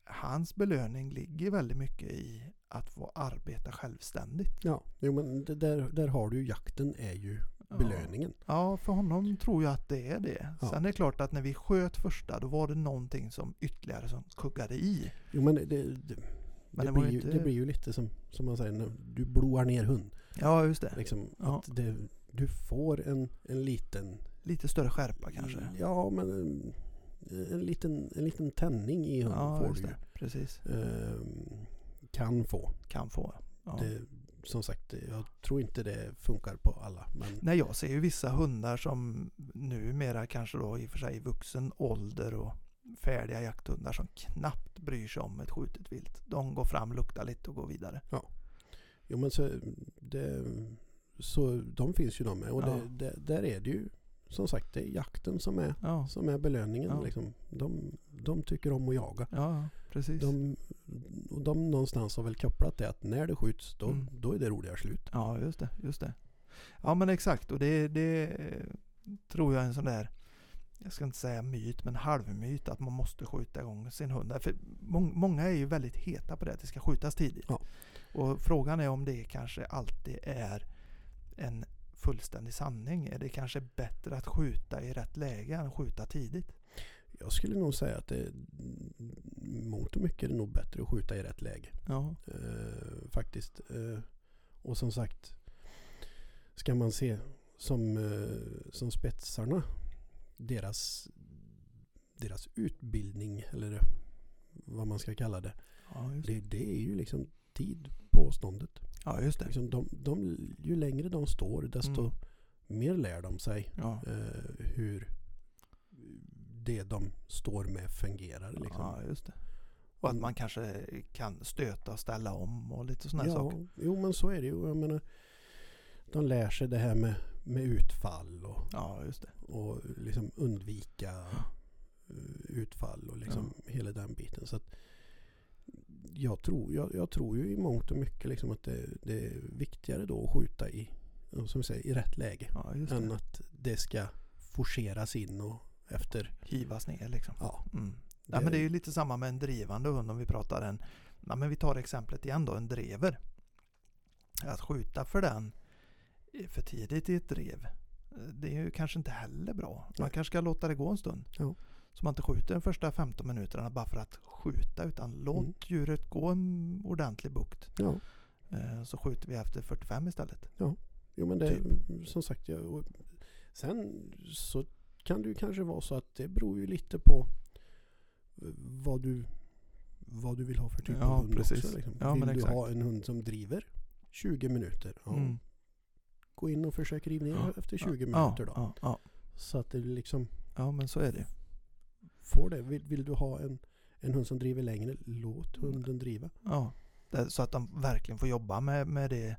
hans belöning ligger väldigt mycket i att få arbeta självständigt. Ja, jo, men det där, där har du ju jakten är ju belöningen. Ja, för honom tror jag att det är det. Ja. Sen är det klart att när vi sköt första då var det någonting som ytterligare som kuggade i. Jo men det, det, det, Men det var blir, ju inte- det blir ju lite som, som man säger när du bloar ner hund. Ja, just det. Liksom, Ja. det, du får en, en liten... Lite större skärpa kanske. Ja, men en, en, liten, en liten tändning i hunden Ja, får du det. Precis. Ehm, kan få. Kan få. Ja. Det, som sagt, jag tror inte det funkar på alla. Men Nej, jag ser ju vissa hundar som numera kanske då i och för sig i vuxen ålder och färdiga jakthundar som knappt bryr sig om ett skjutet vilt. De går fram, luktar lite och går vidare. Jo men så, det, så de finns ju de med. Och Ja. det, det, där är det ju som sagt, det är jakten som är, Ja, som är belöningen. Ja. Liksom. De, de tycker om att jaga. ja precis. De, och de någonstans har väl kopplat det att när det skjuts då, Mm. då är det roligare slut. Ja, just det. Just det. Ja, men exakt. Och det, det tror jag är en sån där, jag ska inte säga myt, men halvmyt att man måste skjuta igång sin hund. För mång, många är ju väldigt heta på det, att det ska skjutas tidigt. Ja. Och frågan är om det kanske alltid är en fullständig sanning. Är det kanske bättre att skjuta i rätt läge än att skjuta tidigt? Jag skulle nog säga att det mångt och mycket är det nog bättre att skjuta i rätt läge. Ja, Eh, faktiskt. Eh, och som sagt, ska man se som, eh, som spetsarna, deras, deras utbildning eller vad man ska kalla det. ja. Det, det är ju liksom tid på ståndet. Ja, just det. Liksom de, de, ju längre de står desto Mm. mer lär de sig Ja. eh, hur det de står med fungerar. Liksom. ja, just det. Och att Mm. man kanske kan stöta och ställa om och lite sådana här saker. jo men så är det ju. Jag menar, de lär sig det här med, med utfall och, Ja, just det. och liksom undvika utfall och liksom hela den biten. Så att jag, tror, jag, jag tror ju i mångt och mycket liksom att det, det är viktigare då att skjuta i, som säger, i rätt läge. Ja, Än det. att det ska forceras in och efter. Hivas ner liksom. Ja, Mm. Ja, men det är ju lite samma med en drivande hund om vi pratar en, ja, men vi tar exemplet igen då, en drever. Att skjuta för den för tidigt i ett drev, eh, det är ju kanske inte heller bra. Man Nej. kanske ska låta det gå en stund. Ja. Så man inte skjuter de första 15 minuterna bara för att skjuta utan låt Mm. djuret gå en ordentlig bukt. ja. Eh, Så skjuter vi efter 45 istället. Jo men det Typ. som sagt. Och sen så kan det ju kanske vara så att det beror ju lite på eh, vad du, vad du vill ha för typ Ja, av hund precis. också. Liksom. Ja, vill du exakt. ha en hund som driver 20 minuter? Ja, Mm. Gå in och försök riva ner Ja, efter 20 ja, minuter då. Ja, ja. Så att det liksom ja, men så är det. Får det. Vill, vill du ha en, en hund som driver längre? Låt hunden driva. Ja, så att de verkligen får jobba med, med, det,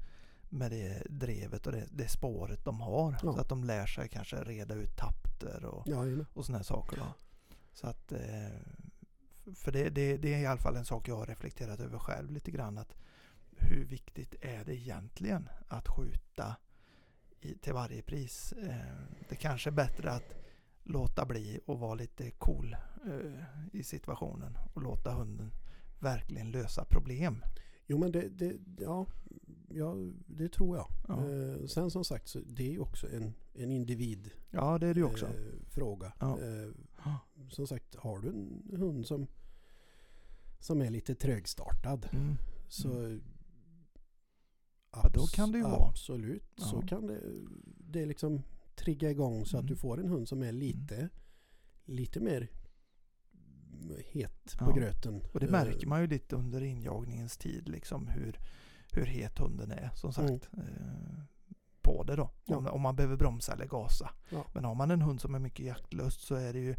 med det drevet och det, det spåret de har. Ja. Så att de lär sig kanske reda ut tapter och, Ja, och sådana saker. Då. Så att, eh, för det, det, det är i alla fall en sak jag har reflekterat över själv lite grann. Att hur viktigt är det egentligen att skjuta i, till varje pris? Eh, det kanske är bättre att låta bli och vara lite cool eh, i situationen och låta hunden verkligen lösa problem. Jo men det, det, ja, ja, det tror jag. Ja. Eh, sen som sagt så det är ju också en, en individ Ja, det är det också. eh, fråga. Ja. Eh, som sagt, har du en hund som, som är lite trögstartad Mm. så Ja, då kan det ju vara. Absolut, så kan det, det liksom trigga igång så att Mm. du får en hund som är lite, lite mer het på Ja. gröten. Och det Eh, märker man ju lite under injagningens tid liksom hur, hur het hunden är som Mm. sagt. Eh, på det då. Ja. Om, om man behöver bromsa eller gasa. Ja. Men har man en hund som är mycket jaktlust så är det ju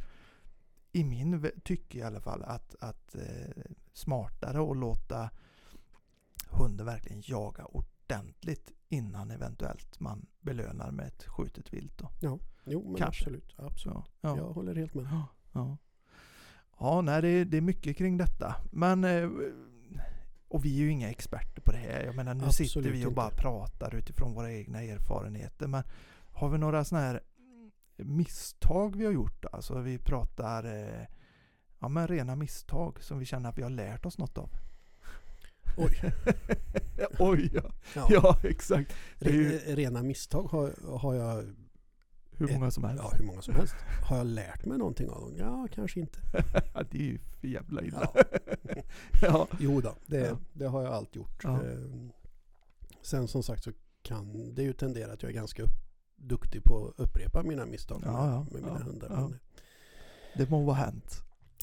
i min tycke i alla fall att, att eh, smartare att låta hunden verkligen jaga ordentligt innan eventuellt man belönar med ett skjutet vilt. Då. Jo men Kanske. absolut. absolut. Ja. Jag håller helt med. Ja, ja. ja nej, det, är- det är mycket kring detta. Men, eh, och vi är ju inga experter på det här. Jag menar, nu sitter Absolut vi och bara inte. pratar utifrån våra egna erfarenheter. Men har vi några sådana här misstag vi har gjort? Alltså vi pratar eh, ja, men rena misstag som vi känner att vi har lärt oss något av. Oj. Oj ja. Ja. ja, exakt. Ju Re- Rena misstag har, har jag, hur många som helst. ja hur många som helst. Har jag lärt mig någonting av dem? Ja, kanske inte. Det är ju för jävla illa. Ja. ja. Jo då, det, Ja. det har jag allt gjort. Ja. Eh, Sen som sagt så kan det ju tendera att jag är ganska upp, duktig på att upprepa mina misstag med, med mina hundar. Det må vara hänt.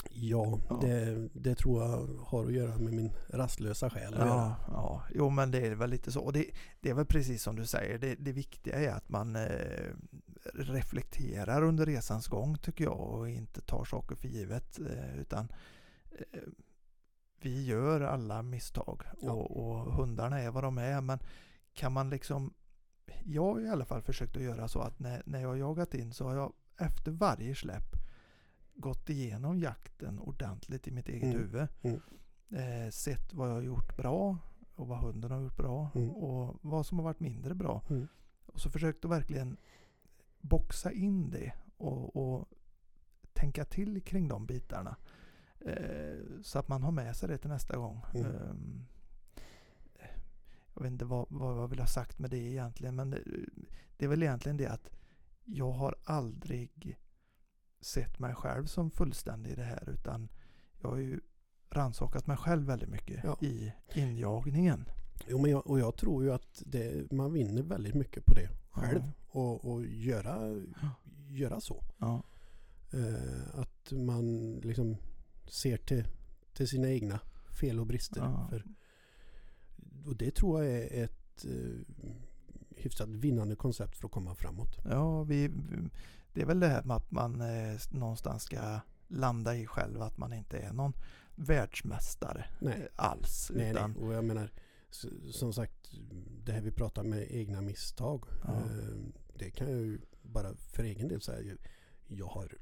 Ja, Ja. Det, det tror jag har att göra med min rastlösa själ. Ja, ja, jo men det är väl lite så. Och det, det är väl precis som du säger, det, det viktiga är att man eh, reflekterar under resans gång tycker jag och inte tar saker för givet. Eh, utan eh, vi gör alla misstag Ja. och, och hundarna är vad de är men kan man liksom jag har i alla fall försökt att göra så att när, när jag jagat in så har jag efter varje släpp gått igenom jakten ordentligt i mitt eget Mm. huvud. Mm. Eh, sett vad jag har gjort bra och vad hunden har gjort bra Mm. och vad som har varit mindre bra. Mm. Och så försökt att verkligen boxa in det och, och tänka till kring de bitarna. Eh, så att man har med sig det till nästa gång. Ehm, jag vet inte vad, vad jag vill ha sagt med det egentligen men det, det är väl egentligen det att jag har aldrig sett mig själv som fullständig i det här utan jag har ju rannsakat mig själv väldigt mycket Ja. i injagningen. Jo, men jag, och jag tror ju att det, man vinner väldigt mycket på det själv. Ja. Och, och göra, göra så. Ja. Eh, att man liksom ser till, till sina egna fel och brister. Ja. För, och det tror jag är ett eh, hyfsat vinnande koncept för att komma framåt. Ja, vi, det är väl det här med att man eh, någonstans ska landa i själv att man inte är någon världsmästare Nej. eh, alls. Nej, utan, nej. Och jag menar, som sagt, det här vi pratar med egna misstag. Ja. Eh, det kan jag ju bara för egen del säga. Jag har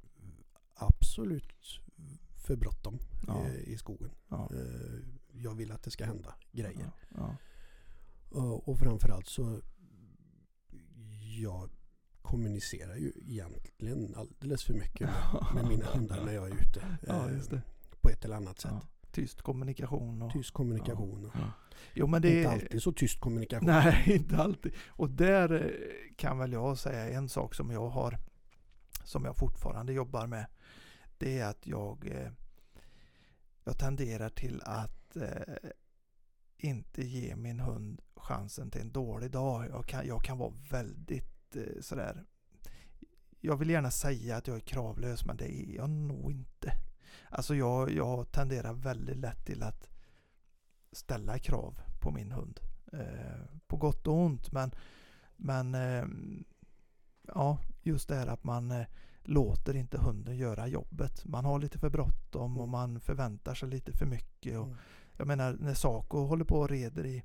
absolut för bråttom Ja. eh, i skogen. Ja, Eh, Jag vill att det ska hända grejer. Och, och framförallt så jag kommunicerar ju egentligen alldeles för mycket med, med mina hundar när jag är ute. Ja, eh, just det. På ett eller annat sätt. Ja. Tyst kommunikation. Och, Tyst kommunikation. Och, Ja. Jo, men det Inte alltid så tyst kommunikation. Nej, inte alltid. Och där eh, kan väl jag säga en sak som jag har, som jag fortfarande jobbar med. Det är att jag, eh, jag tenderar till att inte ge min hund chansen till en dålig dag. Jag kan, jag kan vara väldigt eh, sådär, jag vill gärna säga att jag är kravlös men det är jag nog inte. Alltså jag, jag tenderar väldigt lätt till att ställa krav på min hund. Eh, på gott och ont men, men eh, ja, just det här att man eh, låter inte hunden göra jobbet. Man har lite för bråttom och Mm. man förväntar sig lite för mycket. Och, Mm. jag menar när Saco håller på och reder i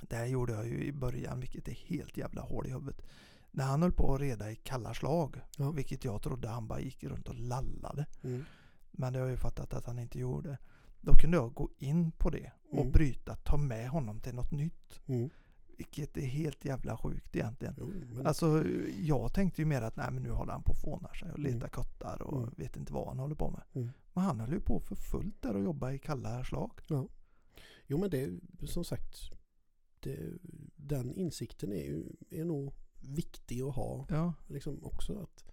det här gjorde jag ju i början vilket är helt jävla hål i huvudet. När han höll på att reda i kalla slag, Ja. vilket jag trodde han bara gick runt och lallade. Mm. Men det har jag ju fattat att han inte gjorde. Då kunde jag gå in på det och Mm. bryta, ta med honom till något nytt. Mm. Vilket är helt jävla sjukt egentligen. Jo, men, Alltså jag tänkte ju mer att nej men nu håller han på att fåna sig och letar Mm. kottar och Mm. vet inte vad han håller på med. Mm. Men han höll ju på för fullt där och jobba i kalla slag. jo men det är som sagt det, den insikten är, ju, är nog viktig att ha Ja, liksom också. att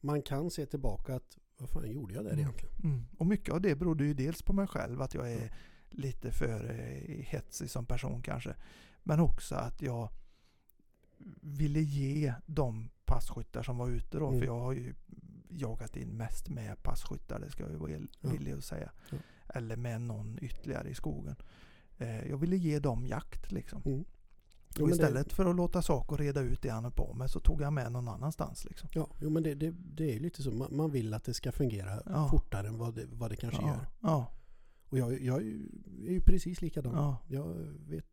Man kan se tillbaka att vad fan gjorde jag där Mm. egentligen? mm. Och mycket av det berodde ju dels på mig själv att jag är lite för eh, hetsig som person kanske. Men också att jag ville ge de passkyttar som var ute då. Mm. För jag har ju jagat in mest med passkyttar, det ska jag ju vara villig att säga. Eller med någon ytterligare i skogen. Eh, jag ville ge dem jakt liksom. Jo, Och men det- istället för att låta Saco reda ut det han höll på med så tog jag med någon annanstans liksom. Ja, jo, men det, det, det är lite så. Man, man vill att det ska fungera Ja. fortare än vad det, vad det kanske ja, gör. ja, Och jag, jag är, ju, precis likadan. ja. Jag vet.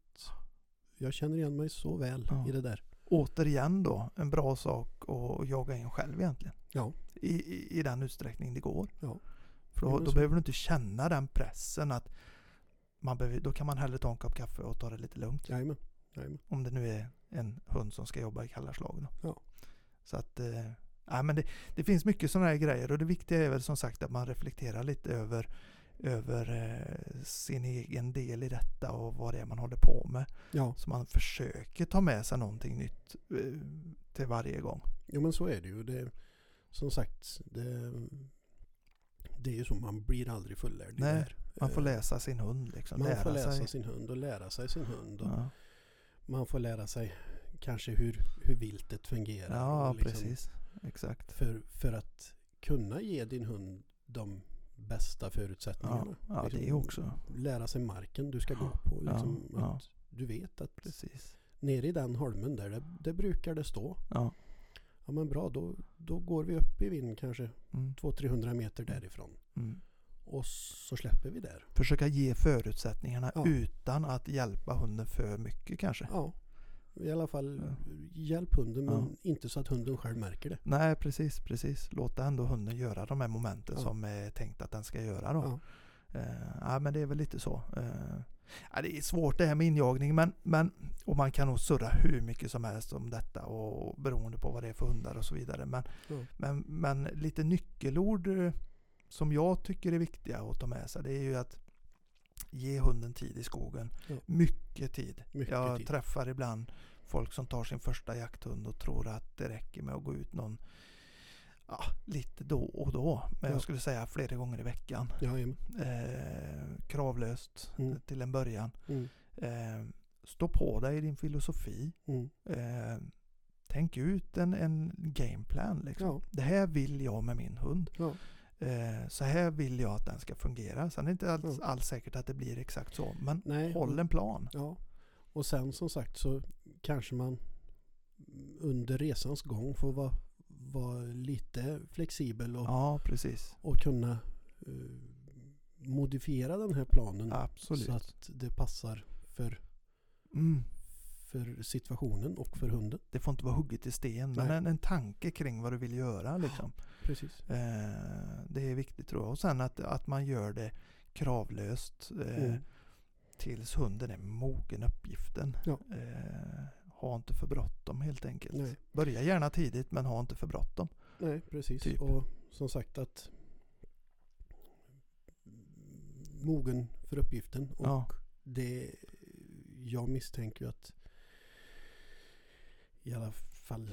Jag känner igen mig så väl Ja. i det där. Återigen då, en bra sak att jaga in själv egentligen. Ja. I, i, i den utsträckning det går. Ja. För då, då behöver du inte känna den pressen att man behöver, då kan man hellre ta en kopp kaffe och ta det lite lugnt. Jajamän. Jajamän. Om det nu är en hund som ska jobba i kalla slag då. Ja. Så att, eh, ja, men det, det finns mycket sådana här grejer och det viktiga är väl som sagt att man reflekterar lite över, över eh, sin egen del i detta och vad det är man håller på med. Ja, Så man försöker ta med sig någonting nytt eh, till varje gång. jo, men så är det ju. Det, som sagt, det, det är ju så. Man blir aldrig fullärd Nej. Man får Eh, läsa sin hund liksom. Man lära får läsa sig. sin hund och lära sig sin hund. Och Ja, Man får lära sig kanske hur, hur viltet fungerar. ja liksom precis. Exakt. För, för att kunna ge din hund de bästa Ja, förutsättningarna. ja Liksom det är också. Lära sig marken du ska gå Ja, på. Liksom, ja, ja. Att du vet att Precis. nere i den holmen där, det, det brukar det stå. Ja. Ja men bra, då, då går vi upp i vind kanske Mm. 200-300 meter därifrån. Mm. Och så släpper vi där. Försöka ge förutsättningarna Ja. utan att hjälpa hunden för mycket kanske. Ja, i alla fall Ja. hjälp hunden men Ja. inte så att hunden själv märker det. Nej, precis, precis. Låta ändå hunden göra de här momenten som är tänkt att den ska göra då. Ja. Eh, men det är väl lite så. Eh, det är svårt det här med injagning, men, men och man kan nog surra hur mycket som helst om detta och beroende på vad det är för hundar och så vidare. Men, men, men lite nyckelord eh, som jag tycker är viktiga att ta med sig, det är ju att ge hunden tid i skogen. Ja. Mycket tid. Mycket jag tid. träffar ibland folk som tar sin första jakthund och tror att det räcker med att gå ut någon ja, lite då och då. Men Ja. jag skulle säga flera gånger i veckan. Eh, kravlöst Mm. till en början. Mm. Eh, stå på dig i din filosofi. Mm. Eh, tänk ut en, en gameplan. Liksom. Det här vill jag med min hund. Eh, så här vill jag att den ska fungera. Sen är det inte alls, Ja. alls säkert att det blir exakt så. Men Nej. håll en plan. Ja. Och sen som sagt så kanske man under resans gång får vara, vara lite flexibel och, Ja, och kunna eh, modifiera den här planen Absolut. så att det passar för, Mm. För situationen och för hunden. Det får inte vara hugget i sten, men Nej. en, en tanke kring vad du vill göra. Liksom. Precis. Eh, det är viktigt tror jag. Och sen att, att man gör det kravlöst eh, Mm. tills hunden är mogen uppgiften. Ja. Eh, ha inte för bråttom helt enkelt. Nej. Börja gärna tidigt men ha inte för bråttom. Nej, precis. Typ. Och som sagt att mogen för uppgiften. Och Ja. det, jag misstänker att i alla fall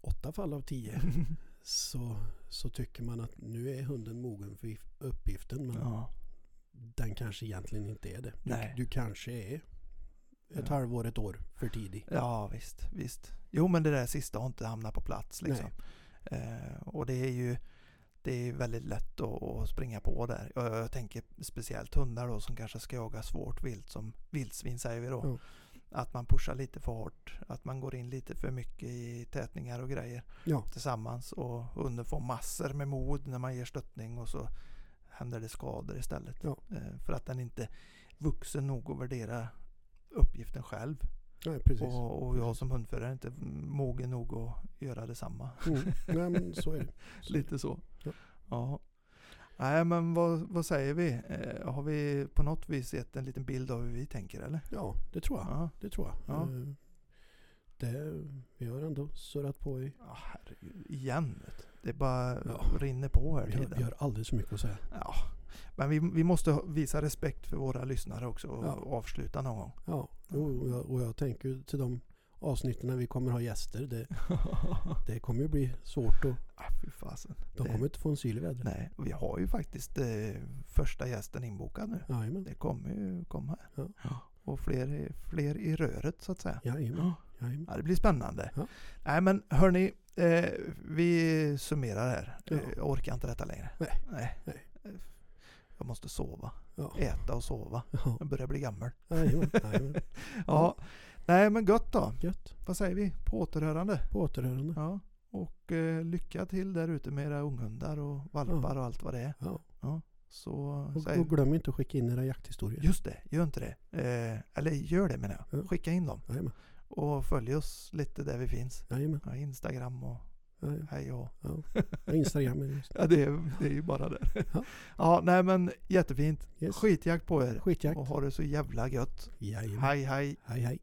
åtta fall av tio så, så tycker man att nu är hunden mogen för if- uppgiften. Men ja. den kanske egentligen inte är det. Du, du kanske är ett Ja. halvår, ett år för tidig. ja, visst, visst. Jo men det där sista har inte hamnat på plats liksom. Eh, och det är ju det är väldigt lätt att, springa på där. Jag, tänker speciellt hundar då som kanske ska jaga svårt vilt som vildsvin säger vi då. Ja. Att man pushar lite för hårt. Att man går in lite för mycket i tätningar och grejer Ja, tillsammans. Och hunden får massor med mod när man ger stöttning och så händer det skador istället. Ja. Eh, för att den inte vuxen nog att värdera uppgiften själv. nej, precis. Och, och jag som hundförare är inte mogen nog att göra detsamma. Mm. Nej, men så är det. Så Lite så. Ja. Ja. Nej men vad, vad säger vi? Eh, har vi på något vis gett en liten bild av hur vi tänker eller? Ja, det tror jag. Ja. Det tror jag. Ja. Eh, Det, vi har ändå surrat på i... Ja, herregud. Igen. Det är bara Ja. rinner på här Vi har, tiden. vi har alldeles för mycket att säga. Ja. Men vi, vi måste visa respekt för våra lyssnare också och Ja. avsluta någon gång. Ja, och, jag, och jag tänker till de avsnitten när vi kommer ha gäster. Det, det kommer ju bli svårt och ah, fy fasen. de Det- kommer inte få en syl i vädret. Nej, och vi har ju faktiskt eh, första gästen inbokad nu. Jajamän. Det kommer ju komma. Ja. Och fler, fler i röret så att säga. Jajamän. Jajamän. Ja, det blir spännande. Ja. Nej men hörni, eh, vi summerar här. Ja. Jag orkar inte detta längre. Nej. Nej. Nej. Jag måste sova. Ja. Äta och sova. Ja. Jag börjar bli gammal. Jajamän. Jajamän. Ja. Nej men gött då. Gött. Vad säger vi? På återhörande. På återhörande. Ja. Och eh, lycka till där ute med era unghundar och valpar och allt vad det är. Ja. Så Och, säger och glöm inte att skicka in era jakthistorier. Just det, gör inte det. Eh, eller gör det menar jag. Ja. Skicka in dem. Jajamän. Och följ oss lite där vi finns. Jajamän. Ja, Instagram och Jajamän. hej och Ja. Instagram är det just. Ja det är, det är ju bara där. Ja. Ja. nej men jättefint. Yes. Skitjakt på er. Skitjakt. Och ha det så jävla gött. Jajamän. Hej hej. Hej hej.